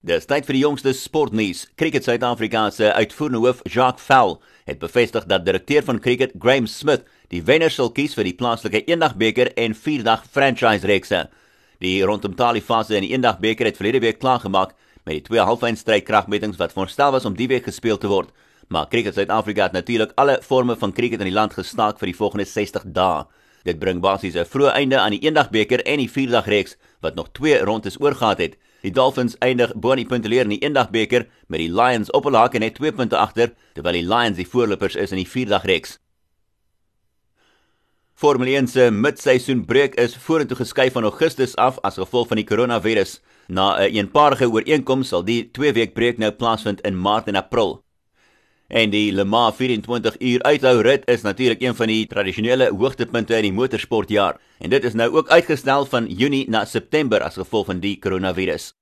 Dis tyd vir die jongste sportnuus. Cricket Suid-Afrika se uitvoerende hoof, Jacques Fell, het bevestig dat direkteur van cricket, Graham Smith, die wenner sal kies vir die plaaslike eendagbeker en vierdag franchise reekse. Die rondom Tali fase in die eendagbeker het verlede week klaargemaak met die twee halfeindstryd kragmetings wat voorstel was om die week gespeel te word. Maar Cricket Suid-Afrika het natuurlik alle forme van cricket in die land gestaak vir die volgende 60 dae. Dit bring basies 'n vroeë einde aan die eendagbeker en die vierdag reeks wat nog twee rondes oorgehad het. Die Dolphins eindig bo in die punteleer in die eendagbeker met die Lions op 'n haak en net 2 punte agter, terwyl die Lions die voorlopers is in die vierdagreeks. Formule 1 se midseisoenbreek is vorentoe geskuif van Augustus af as gevolg van die koronavirus. Na 'n een eenparige ooreenkoms sal die 2 week breek nou plaasvind in Maart en April. En die Le Mans 24 uur uithou rit is natuurlik een van die tradisionele hoogtepunte in die motorsportjaar en dit is nou ook uitgestel van Junie na September as gevolg van die koronavirus.